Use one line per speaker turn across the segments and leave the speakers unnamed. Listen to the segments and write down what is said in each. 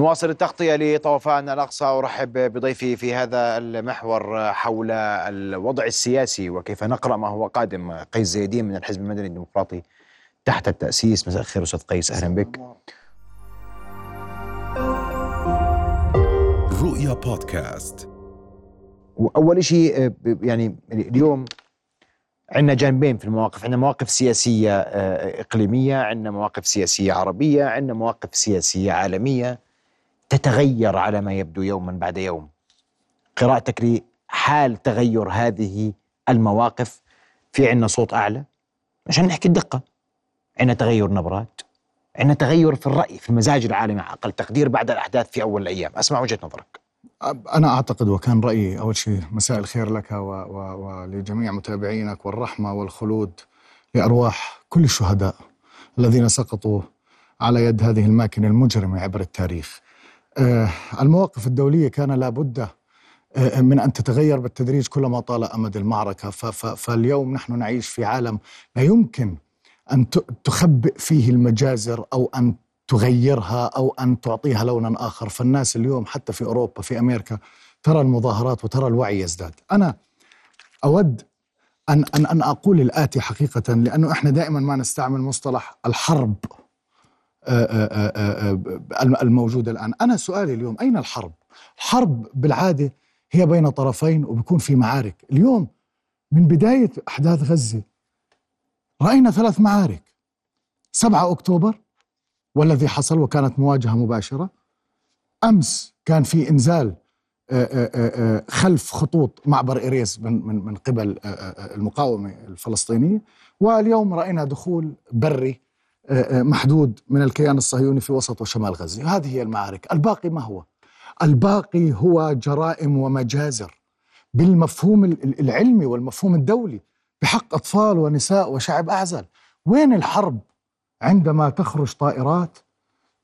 نواصل التغطية لطوفان الأقصى أرحب بضيفي في هذا المحور حول الوضع السياسي وكيف نقرأ ما هو قادم قيس زيدين من الحزب المدني الديمقراطي تحت التأسيس. مساء الخير أستاذ قيس أهلا بك.
رؤيا بودكاست.
وأول شيء يعني اليوم عندنا جانبين في المواقف. عندنا مواقف سياسية آه، إقليمية عندنا مواقف سياسية عربية عندنا مواقف سياسية عالمية. تتغير على ما يبدو يوما بعد يوم. قراءتك لحال تغير هذه المواقف في عندنا صوت أعلى؟ عشان نحكي الدقة. عندنا تغير نبرات. عندنا تغير في الرأي في المزاج العالمي على أقل تقدير بعد الأحداث في أول الأيام. أسمع وجهة نظرك.
أنا أعتقد وكان رأيي أول شيء مساء الخير لك ولجميع متابعينك والرحمة والخلود لأرواح كل الشهداء الذين سقطوا على يد هذه الماكينة المجرمة عبر التاريخ. المواقف الدولية كان لابد آه من أن تتغير بالتدريج كلما طال أمد المعركة. فاليوم نحن نعيش في عالم لا يمكن أن تخبئ فيه المجازر أو أن تغيرها أو أن تعطيها لونا آخر، فالناس اليوم حتى في أوروبا في أمريكا ترى المظاهرات وترى الوعي يزداد. أنا أود أن أن أن أقول الآتي حقيقة لأنه إحنا دائما ما نستعمل مصطلح الحرب. آه، آه، آه، الموجودة الآن، أنا سؤالي اليوم أين الحرب؟ الحرب بالعادة هي بين طرفين وبيكون في معارك، اليوم من بداية أحداث غزة رأينا ثلاث معارك. 7 أكتوبر والذي حصل وكانت مواجهة مباشرة. أمس كان في آه، خلف خطوط معبر إريس من من من قبل المقاومة الفلسطينية. واليوم رأينا دخول بري محدود من الكيان الصهيوني في وسط وشمال غزة. هذه هي المعارك. الباقي ما هو؟ الباقي هو جرائم ومجازر بالمفهوم العلمي والمفهوم الدولي بحق أطفال ونساء وشعب أعزل. وين الحرب عندما تخرج طائرات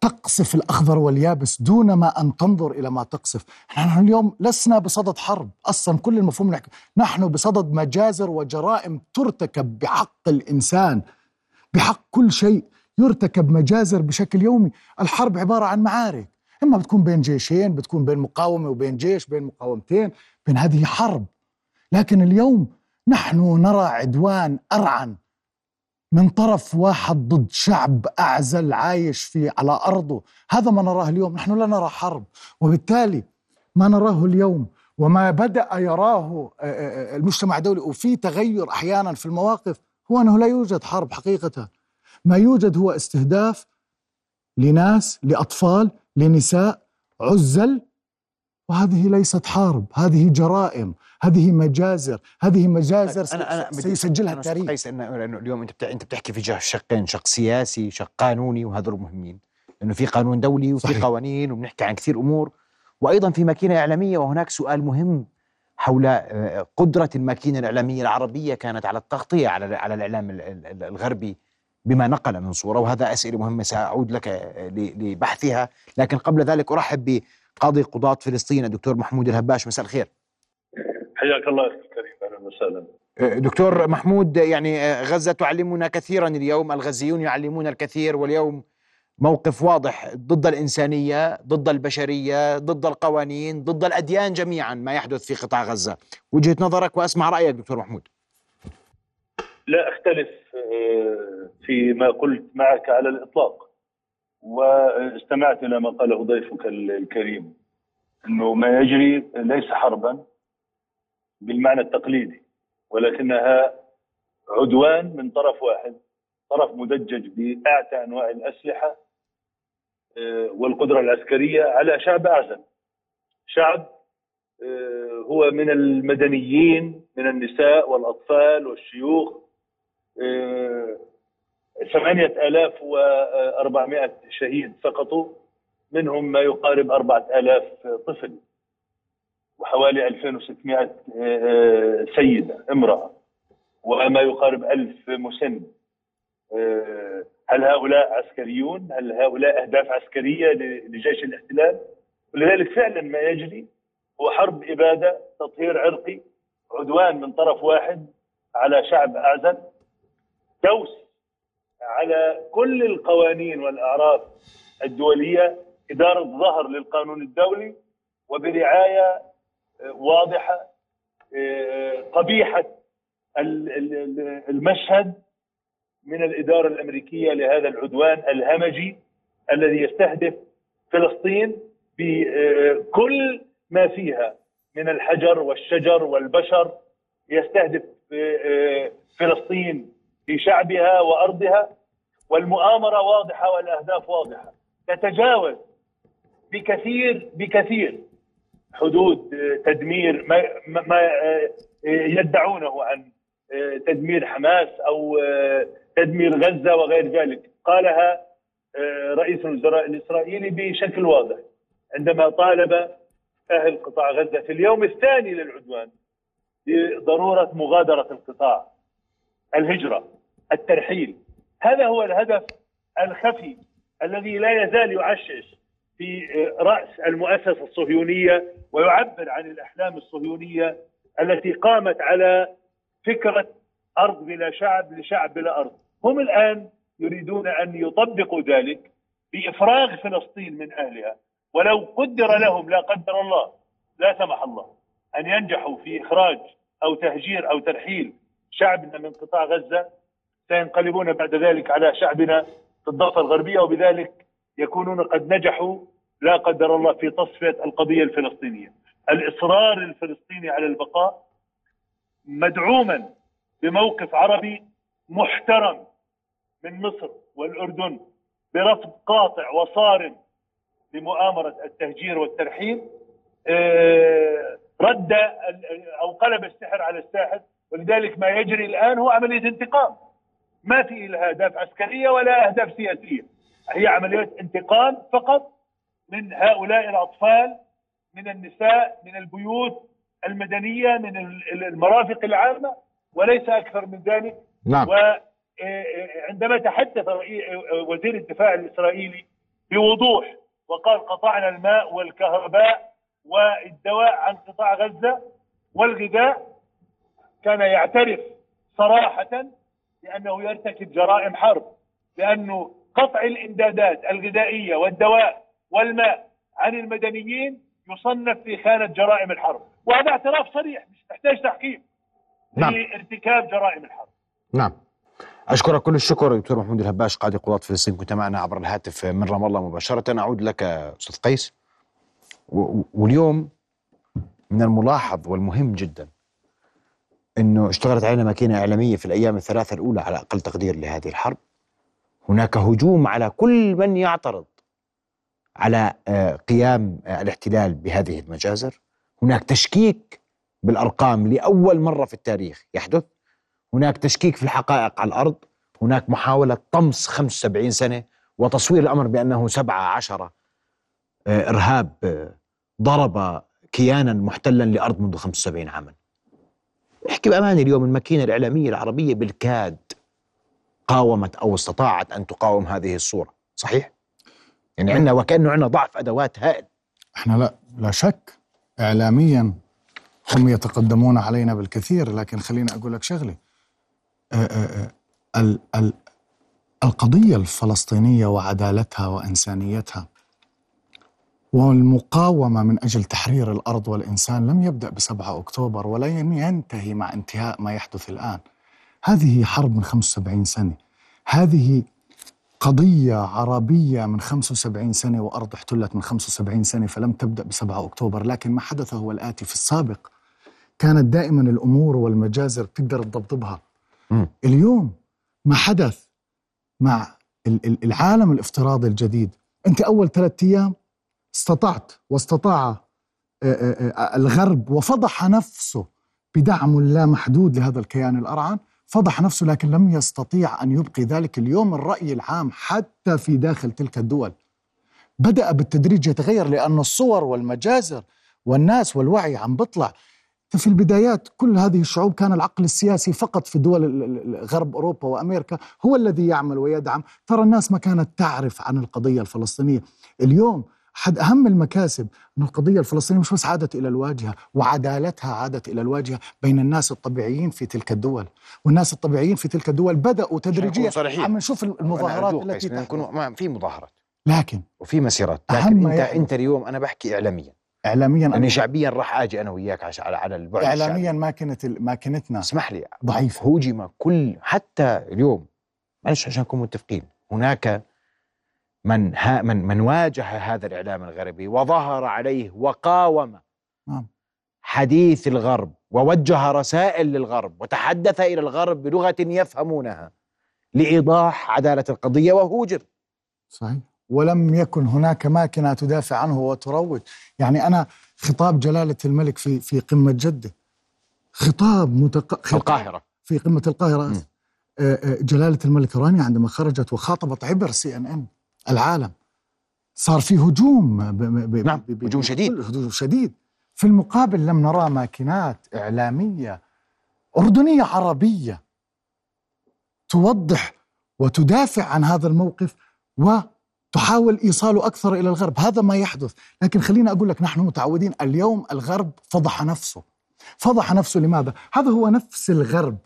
تقصف الأخضر واليابس دون ما أن تنظر إلى ما تقصف؟ نحن اليوم لسنا بصدد حرب أصلا كل المفهوم نحن بصدد مجازر وجرائم ترتكب بحق الإنسان بحق كل شيء يرتكب مجازر بشكل يومي. الحرب عبارة عن معارك. إما بتكون بين جيشين بتكون بين مقاومة وبين جيش بين مقاومتين بين هذه حرب. لكن اليوم نحن نرى عدوان أرعن من طرف واحد ضد شعب أعزل عايش في على أرضه. هذا ما نراه اليوم. نحن لا نرى حرب. وبالتالي ما نراه اليوم وما بدأ يراه آه، آه، آه، المجتمع الدولي. وفي تغير أحيانا في المواقف. هو أنه لا يوجد حرب حقيقة. ما يوجد هو استهداف لناس لأطفال لنساء عزل. وهذه ليست حرب هذه جرائم هذه مجازر هذه مجازر أنا أنا سيسجلها التاريخ.
قيس انه اليوم أنت أنت بتحكي في شقين شق سياسي شق قانوني وهذول مهمين. لأنه في قانون دولي وفي صحيح. قوانين وبنحكي عن كثير أمور. وأيضا في ماكينة إعلامية وهناك سؤال مهم. حول آه، قدرة الماكينة الإعلامية العربية كانت على التغطية على على الإعلام الغربي بما نقل من صورة. وهذا أسئلة مهمة سأعود لك آه، لبحثها. لكن قبل ذلك أرحب بقاضي قضاة فلسطين الدكتور محمود الهباش. مساء الخير.
حياك الله أستاذ كريم. أهلا وسهلا.
دكتور محمود يعني غزة تعلمنا كثيرا اليوم الغزيون يعلمون الكثير واليوم موقف واضح ضد الإنسانية، ضد البشرية، ضد القوانين، ضد الأديان جميعا ما يحدث في قطاع غزة. وجهة نظرك وأسمع رأيك دكتور محمود.
لا أختلف آه، فيما قلت معك على الإطلاق. واستمعت إلى ما قاله ضيفك الكريم إنه ما يجري ليس حربا بالمعنى التقليدي ولكنها عدوان من طرف واحد طرف مدجج بأعتى أنواع الأسلحة آه، والقدرة العسكرية على شعب أعزل شعب آه، هو من المدنيين من النساء والأطفال والشيوخ. آه، ثمانية آلاف وأربعمائة شهيد سقطوا منهم ما يقارب أربعة آلاف طفل وحوالي 2600 آه، آه، سيدة امرأة وما يقارب 1000 مسن. آه، هل هؤلاء عسكريون؟ هل هؤلاء أهداف عسكرية لجيش الاحتلال؟ ولذلك فعلا ما يجري هو حرب إبادة تطهير عرقي عدوان من طرف واحد على شعب أعزل دوس على كل القوانين والأعراف الدولية إدارة ظهر للقانون الدولي وبرعاية واضحة قبيحة المشهد من الإدارة الأمريكية لهذا العدوان الهمجي الذي يستهدف فلسطين بكل ما فيها من الحجر والشجر والبشر يستهدف فلسطين في شعبها وأرضها والمؤامرة واضحة والأهداف واضحة. تتجاوز بكثير بكثير حدود تدمير ما, ما يدعونه عن تدمير حماس أو تدمير غزة وغير ذلك. قالها رئيس الوزراء الإسرائيلي بشكل واضح. عندما طالب أهل قطاع غزة في اليوم الثاني للعدوان بضرورة مغادرة القطاع الهجرة الترحيل. هذا هو الهدف الخفي الذي لا يزال يعشش في رأس المؤسسة الصهيونية ويعبر عن الأحلام الصهيونية التي قامت على فكرة أرض بلا شعب لشعب بلا أرض. هم الآن يريدون أن يطبقوا ذلك بإفراغ فلسطين من أهلها. ولو قدر لهم لا قدر الله لا سمح الله أن ينجحوا في إخراج أو تهجير أو ترحيل شعبنا من قطاع غزة سينقلبون بعد ذلك على شعبنا في الضفة الغربية وبذلك يكونون قد نجحوا. لا قدر الله في تصفية القضية الفلسطينية. الإصرار الفلسطيني على البقاء مدعوما بموقف عربي محترم. من مصر والأردن برفض قاطع وصارم لمؤامرة التهجير والترحيل آه، رد أو قلب السحر على الساحر ولذلك ما يجري الآن هو عملية انتقام. ما في لها أهداف عسكرية ولا أهداف سياسية. هي عملية انتقام فقط من هؤلاء الأطفال من النساء من البيوت المدنية من المرافق العامة وليس أكثر من ذلك.
نعم.
وعندما تحدث وزير الدفاع الإسرائيلي بوضوح وقال قطعنا الماء والكهرباء والدواء عن قطاع غزة والغذاء كان يعترف صراحة بأنه يرتكب جرائم حرب لأنه قطع الإمدادات الغذائية والدواء والماء عن المدنيين يصنف في خانة جرائم الحرب. وهذا اعتراف صريح مش تحتاج تحقيق
نعم.
لارتكاب جرائم الحرب.
نعم. أشكرك كل الشكر دكتور محمود الهباش قاضي قضاة فلسطين كنت معنا عبر الهاتف من رام الله مباشرة. أعود لك أستاذ قيس. واليوم من الملاحظ والمهم جدا أنه اشتغلت علينا ماكينة إعلامية في الأيام الثلاثة الأولى على أقل تقدير لهذه الحرب. هناك هجوم على كل من يعترض على آه، قيام آه، الاحتلال بهذه المجازر. هناك تشكيك بالأرقام لأول مرة في التاريخ يحدث. هناك تشكيك في الحقائق على الأرض هناك محاولة طمس 75 سنة وتصوير الأمر بأنه 17 آه، إرهاب آه، ضرب كيانا محتلا لأرض منذ 75 عاما. نحكي بأمانة اليوم الماكينة الإعلامية العربية بالكاد قاومت أو استطاعت أن تقاوم هذه الصورة صحيح؟ يعني عندنا وكأنه عندنا ضعف أدوات هائل.
إحنا لا لا شك إعلاميا هم يتقدمون علينا بالكثير لكن خليني أقول لك شغلة. القضية الفلسطينية وعدالتها وإنسانيتها والمقاومة من أجل تحرير الأرض والإنسان لم يبدأ بسبعة أكتوبر ولن ينتهي مع انتهاء ما يحدث الآن. هذه حرب من 75 سنة. هذه قضية عربية من 75 سنة وأرض احتلت من 75 سنة فلم تبدأ بسبعة أكتوبر. لكن ما حدث هو الآتي في السابق. كانت دائما الأمور والمجازر تقدر تضبطبها اليوم ما حدث مع العالم الافتراضي الجديد. انت أول ثلاثة أيام استطعت واستطاع آه، آه، آه، الغرب وفضح نفسه بدعم لا محدود لهذا الكيان الارعن فضح نفسه لكن لم يستطيع أن يبقي ذلك اليوم الرأي العام حتى في داخل تلك الدول. بدأ بالتدريج يتغير لأن الصور والمجازر والناس والوعي عم بيطلع في البدايات كل هذه الشعوب كان العقل السياسي فقط في دول غرب أوروبا وأمريكا هو الذي يعمل ويدعم، ترى الناس ما كانت تعرف عن القضية الفلسطينية، اليوم حد أهم المكاسب ان القضية الفلسطينية مش بس عادت إلى الواجهة وعدالتها عادت إلى الواجهة بين الناس الطبيعيين في تلك الدول. والناس الطبيعيين في تلك الدول بدأوا تدريجيا عم نشوف المظاهرات التي
نكون ما في مظاهرات.
لكن
وفي مسيرات.
أهم
لكن
ما
أنت
يحدث.
أنت اليوم أنا بحكي اعلاميا.
اعلاميا
يعني شعبيا راح آجي أنا وياك على على البعد
اعلاميا. ماكنه ماكنتنا
اسمح لي
ضعيفة.
هوجم كل حتى اليوم معلش عشان نكون متفقين هناك من ها من من واجه هذا الإعلام الغربي وظهر عليه وقاوم
نعم.
حديث الغرب ووجه رسائل للغرب وتحدث إلى الغرب بلغة يفهمونها لإيضاح عدالة القضية وهوجم
صحيح ولم يكن هناك ماكنة تدافع عنه وتروج. يعني أنا خطاب جلالة الملك في في قمة جدة. خطاب متق... خطاب
القاهرة.
في قمة القاهرة.
مم.
آه، آه، جلالة الملك رانيا عندما خرجت وخاطبت عبر سي ان ان العالم. صار في هجوم ب... ب...
نعم،
ب...
هجوم شديد.
هجوم شديد. في المقابل لم نرى ماكينات إعلامية أردنية عربية توضح وتدافع عن هذا الموقف وتحاول إيصاله أكثر إلى الغرب، هذا ما يحدث، لكن خليني أقول لك نحن متعودين اليوم الغرب فضح نفسه. فضح نفسه لماذا؟ هذا هو نفس الغرب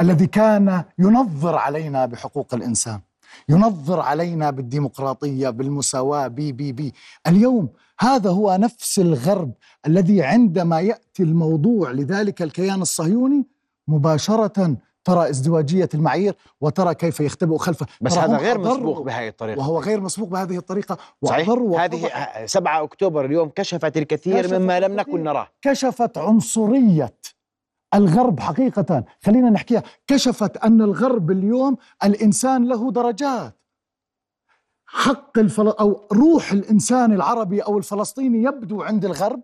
الذي كان ينظر علينا بحقوق الإنسان، ينظر علينا بالديمقراطية، بالمساواة، بي بي بي، اليوم هذا هو نفس الغرب الذي عندما يأتي الموضوع لذلك الكيان الصهيوني مباشرة ترى ازدواجية المعايير وترى كيف يختبئ خلفه.
بس هذا غير مسبوق بهذه الطريقة.
وهو غير مسبوق بهذه الطريقة.
صحيح. هذه
وفضحوا.
7 أكتوبر اليوم كشفت الكثير
كشفت
مما لم. نكن نراه.
كشفت عنصرية الغرب حقيقة. خلينا نحكيها. كشفت أن الغرب اليوم الإنسان له درجات. حق الفل... أو روح الإنسان العربي أو الفلسطيني يبدو عند الغرب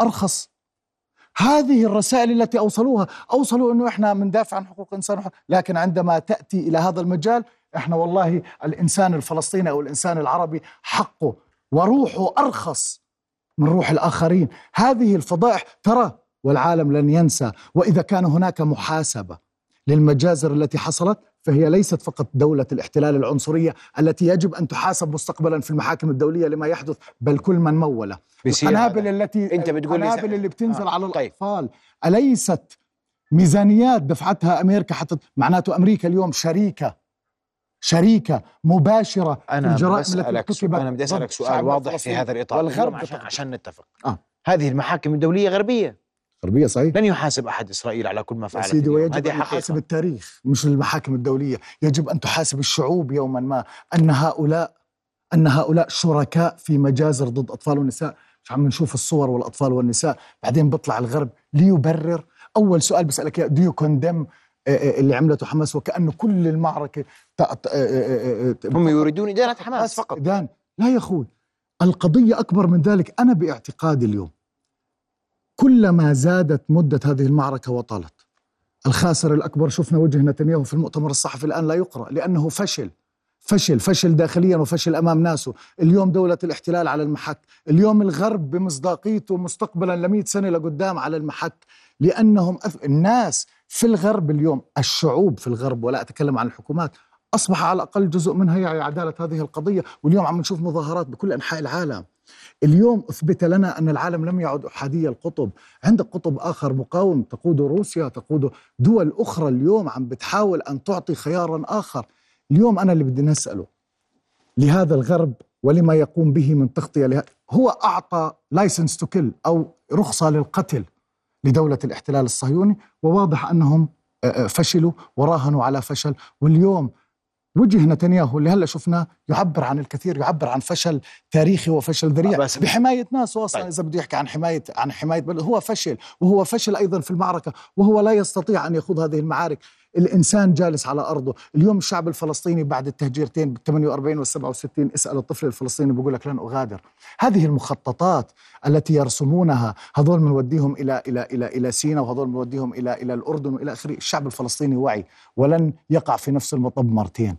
أرخص. هذه الرسائل التي أوصلوها. أوصلوا إنه إحنا بندافع عن حقوق الإنسان وحق- لكن عندما تأتي إلى هذا المجال إحنا والله الإنسان الفلسطيني أو الإنسان العربي حقه وروحه أرخص من روح الآخرين. هذه الفضائح ترى والعالم لن ينسى. وإذا كان هناك محاسبة للمجازر التي حصلت فهي ليست فقط دولة الاحتلال العنصرية التي يجب أن تحاسب مستقبلا في المحاكم الدولية لما يحدث بل كل من مول
بيصير
القنابل. التي
أنت بتقول
القنابل اللي بتنزل
آه،
على
طيب.
الأطفال أليست ميزانيات دفعتها أمريكا حتى معناته أمريكا اليوم شريكة شريكة مباشرة في
أنا
الجرائم التي
سؤال أنا بدي
ضد
سؤال واضح في. هذا الإطار
والغرب
عشان. عشان نتفق
آه.
هذه المحاكم الدولية غربية
غربية صحيح؟
لن يحاسب أحد إسرائيل على كل ما
يا
فعلت
سيدي. ويجب
هذه
أن يحاسب التاريخ مش المحاكم الدولية. يجب أن تحاسب الشعوب يوما ما. أن هؤلاء أن هؤلاء شركاء في مجازر ضد أطفال ونساء مش عم نشوف الصور والأطفال والنساء. بعدين بيطلع الغرب ليبرر. أول سؤال بسألك إياه، do you condemn آه، آه، اللي عملته حماس؟ وكأنه كل ت- آه،
هم يريدون ادانه حماس. فقط.
إدان. لا يا أخوي. القضية أكبر من ذلك. أنا باعتقادي اليوم كلما زادت مدة هذه المعركة وطالت الخاسر الأكبر شفنا وجه نتنياهو في المؤتمر الصحفي الآن لا يقرأ لأنه فشل. فشل فشل داخليا وفشل أمام ناسه. اليوم دولة الاحتلال على المحك. اليوم الغرب بمصداقيته مستقبلا لمئة سنة لقدام على المحك. لأنهم أث... الناس في الغرب اليوم الشعوب في الغرب ولا أتكلم عن الحكومات أصبح على الأقل جزء منها يعي عدالة هذه القضية. واليوم عم نشوف مظاهرات بكل أنحاء العالم. اليوم أثبت لنا أن العالم لم يعد أحادي القطب. عندك قطب آخر مقاوم تقوده روسيا تقوده دول أخرى اليوم عم بتحاول أن تعطي خيارا آخر. اليوم أنا اللي بدي نسأله لهذا الغرب ولما يقوم به من تغطية له هو أعطى license to kill أو رخصة للقتل لدولة الاحتلال الصهيوني وواضح أنهم آه، آه، فشلوا وراهنوا على فشل. واليوم وجه نتنياهو اللي هلأ شفناه يعبر عن الكثير يعبر عن فشل تاريخي وفشل ذريع.
بس-
بحماية ناسه أصلا
طيب.
إذا بده يحكي عن حماية عن حماية بلد هو فشل وهو فشل أيضا في المعركة وهو لا يستطيع أن يخوض هذه المعارك. الإنسان جالس على أرضه. اليوم الشعب الفلسطيني بعد التهجيرتين بال 48 وال 67 اسأل الطفل الفلسطيني بيقول لك لن أغادر. هذه المخططات التي يرسمونها هذول بنوديهم إلى إلى إلى إلى سيناء وهذول بنوديهم إلى إلى الأردن وإلى آخره. الشعب الفلسطيني وعي ولن يقع في نفس المطب مرتين.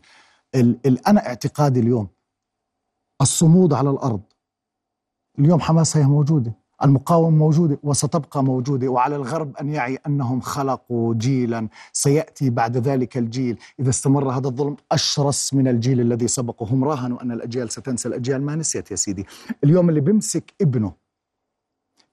ال ال أنا اعتقادي اليوم الصمود على الأرض. اليوم حماس هي موجودة المقاومة موجودة وستبقى موجودة وعلى الغرب أن يعي أنهم خلقوا جيلا سيأتي بعد ذلك الجيل. إذا استمر هذا الظلم أشرس من الجيل الذي سبقه. هم راهنوا أن الأجيال ستنسى الأجيال ما نسيت يا سيدي. اليوم اللي بيمسك ابنه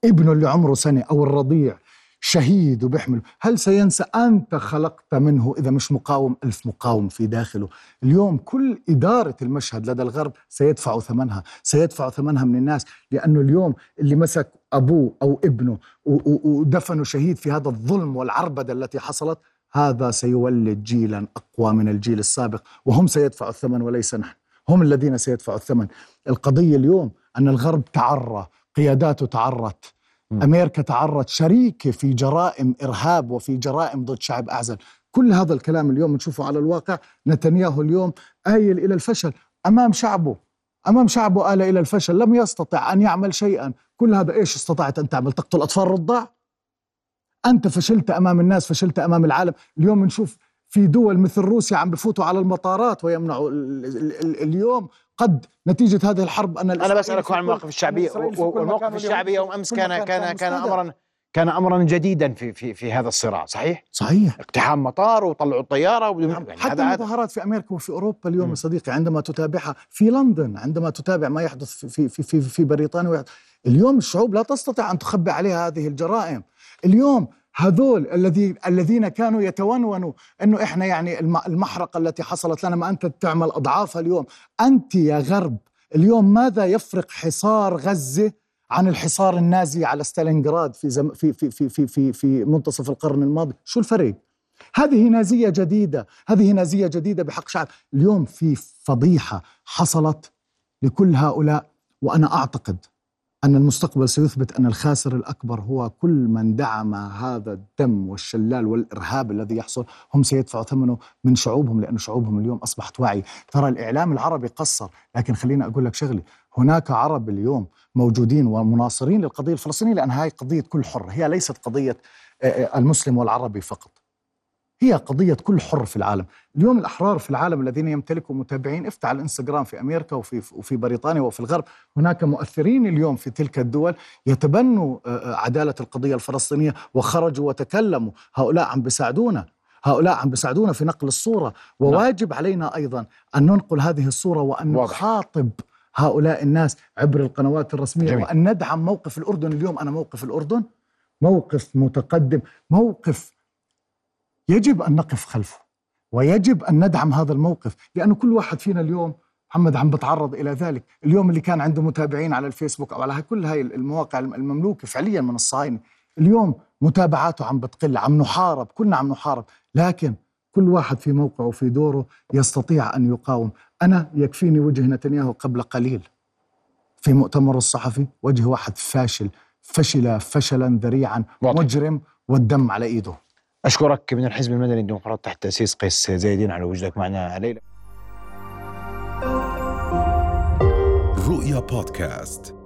ابنه اللي عمره سنة أو الرضيع شهيد وبيحمله هل سينسى أنت خلقت منه إذا مش مقاوم؟ ألف مقاوم في داخله. اليوم كل إدارة المشهد لدى الغرب سيدفع ثمنها سيدفع ثمنها من الناس لأنه اليوم اللي مسك أبوه أو ابنه ودفنه شهيد في هذا الظلم والعربدة التي حصلت هذا سيولد جيلا أقوى من الجيل السابق وهم سيدفعوا الثمن وليس نحن. هم الذين سيدفعوا الثمن. القضية اليوم أن الغرب تعرى قياداته تعرت أمريكا تعرض شريكة في جرائم إرهاب وفي جرائم ضد شعب أعزل. كل هذا الكلام اليوم نشوفه على الواقع. نتنياهو اليوم آيل إلى الفشل أمام شعبه. أمام شعبه آل إلى الفشل لم يستطع أن يعمل شيئا. كل هذا إيش استطعت أن تعمل؟ تقتل أطفال رضع أنت فشلت أمام الناس فشلت أمام العالم. اليوم نشوف في دول مثل روسيا عم بفوتوا على المطارات ويمنعوا اليوم قد نتيجة هذه الحرب أن
أنا بسألك عن المواقف الشعبية. والموقف الشعبي يوم امس كان كان كان امرا كان امرا جديدا في في في هذا الصراع صحيح؟
صحيح.
اقتحام مطار وطلعوا الطيارة
نعم. يعني حتى المظاهرات في أمريكا وفي أوروبا اليوم يا صديقي عندما تتابعها في لندن عندما تتابع ما يحدث في في في في بريطانيا اليوم الشعوب لا تستطيع أن تخبي عليها هذه الجرائم. اليوم هذول الذي الذين كانوا يتونونوا إنه إحنا يعني المحرقة التي حصلت لنا ما أنت تعمل اضعافها اليوم. أنت يا غرب اليوم ماذا يفرق حصار غزة عن الحصار النازي على ستالينغراد في زم في في في في في, في منتصف القرن الماضي؟ شو الفرق؟ هذه نازية جديدة هذه نازية جديدة بحق شعب. اليوم في فضيحة حصلت لكل هؤلاء وأنا أعتقد أن المستقبل سيثبت أن الخاسر الأكبر هو كل من دعم هذا الدم والشلال والإرهاب الذي يحصل. هم سيدفعوا ثمنه من شعوبهم لأن شعوبهم اليوم أصبحت واعي ترى الإعلام العربي قصر لكن خليني أقول لك شغلة هناك عرب اليوم موجودين ومناصرين للقضية الفلسطينية لأن هاي قضية كل حر. هي ليست قضية المسلم والعربي فقط. هي قضية كل حر في العالم. اليوم الأحرار في العالم الذين يمتلكوا متابعين افتح الإنستغرام في أمريكا وفي, وفي بريطانيا وفي الغرب. هناك مؤثرين اليوم في تلك الدول يتبنوا آه، آه، عدالة القضية الفلسطينية وخرجوا وتكلموا. هؤلاء عم بيساعدونا. هؤلاء عم بيساعدونا في نقل الصورة. وواجب نعم. علينا أيضا أن ننقل هذه الصورة وأن واضح. نخاطب هؤلاء الناس عبر القنوات الرسمية. جميل. وأن ندعم موقف الأردن. اليوم أنا موقف الأردن موقف متقدم موقف يجب أن نقف خلفه ويجب أن ندعم هذا الموقف لأنه كل واحد فينا اليوم محمد عم بتعرض إلى ذلك. اليوم اللي كان عنده متابعين على الفيسبوك أو على كل هاي المواقع المملوكة فعليا من الصهاينة اليوم متابعاته عم بتقل عم نحارب كلنا عم نحارب لكن كل واحد في موقعه في دوره يستطيع أن يقاوم. أنا يكفيني وجه نتنياهو قبل قليل. في مؤتمر الصحفي وجه واحد فاشل فشل فشلا ذريعا مجرم والدم على إيده.
أشكرك من الحزب المدني الديمقراطي تحت تأسيس قيس زايدين على وجودك معنا ليلى.
رؤيا بودكاست.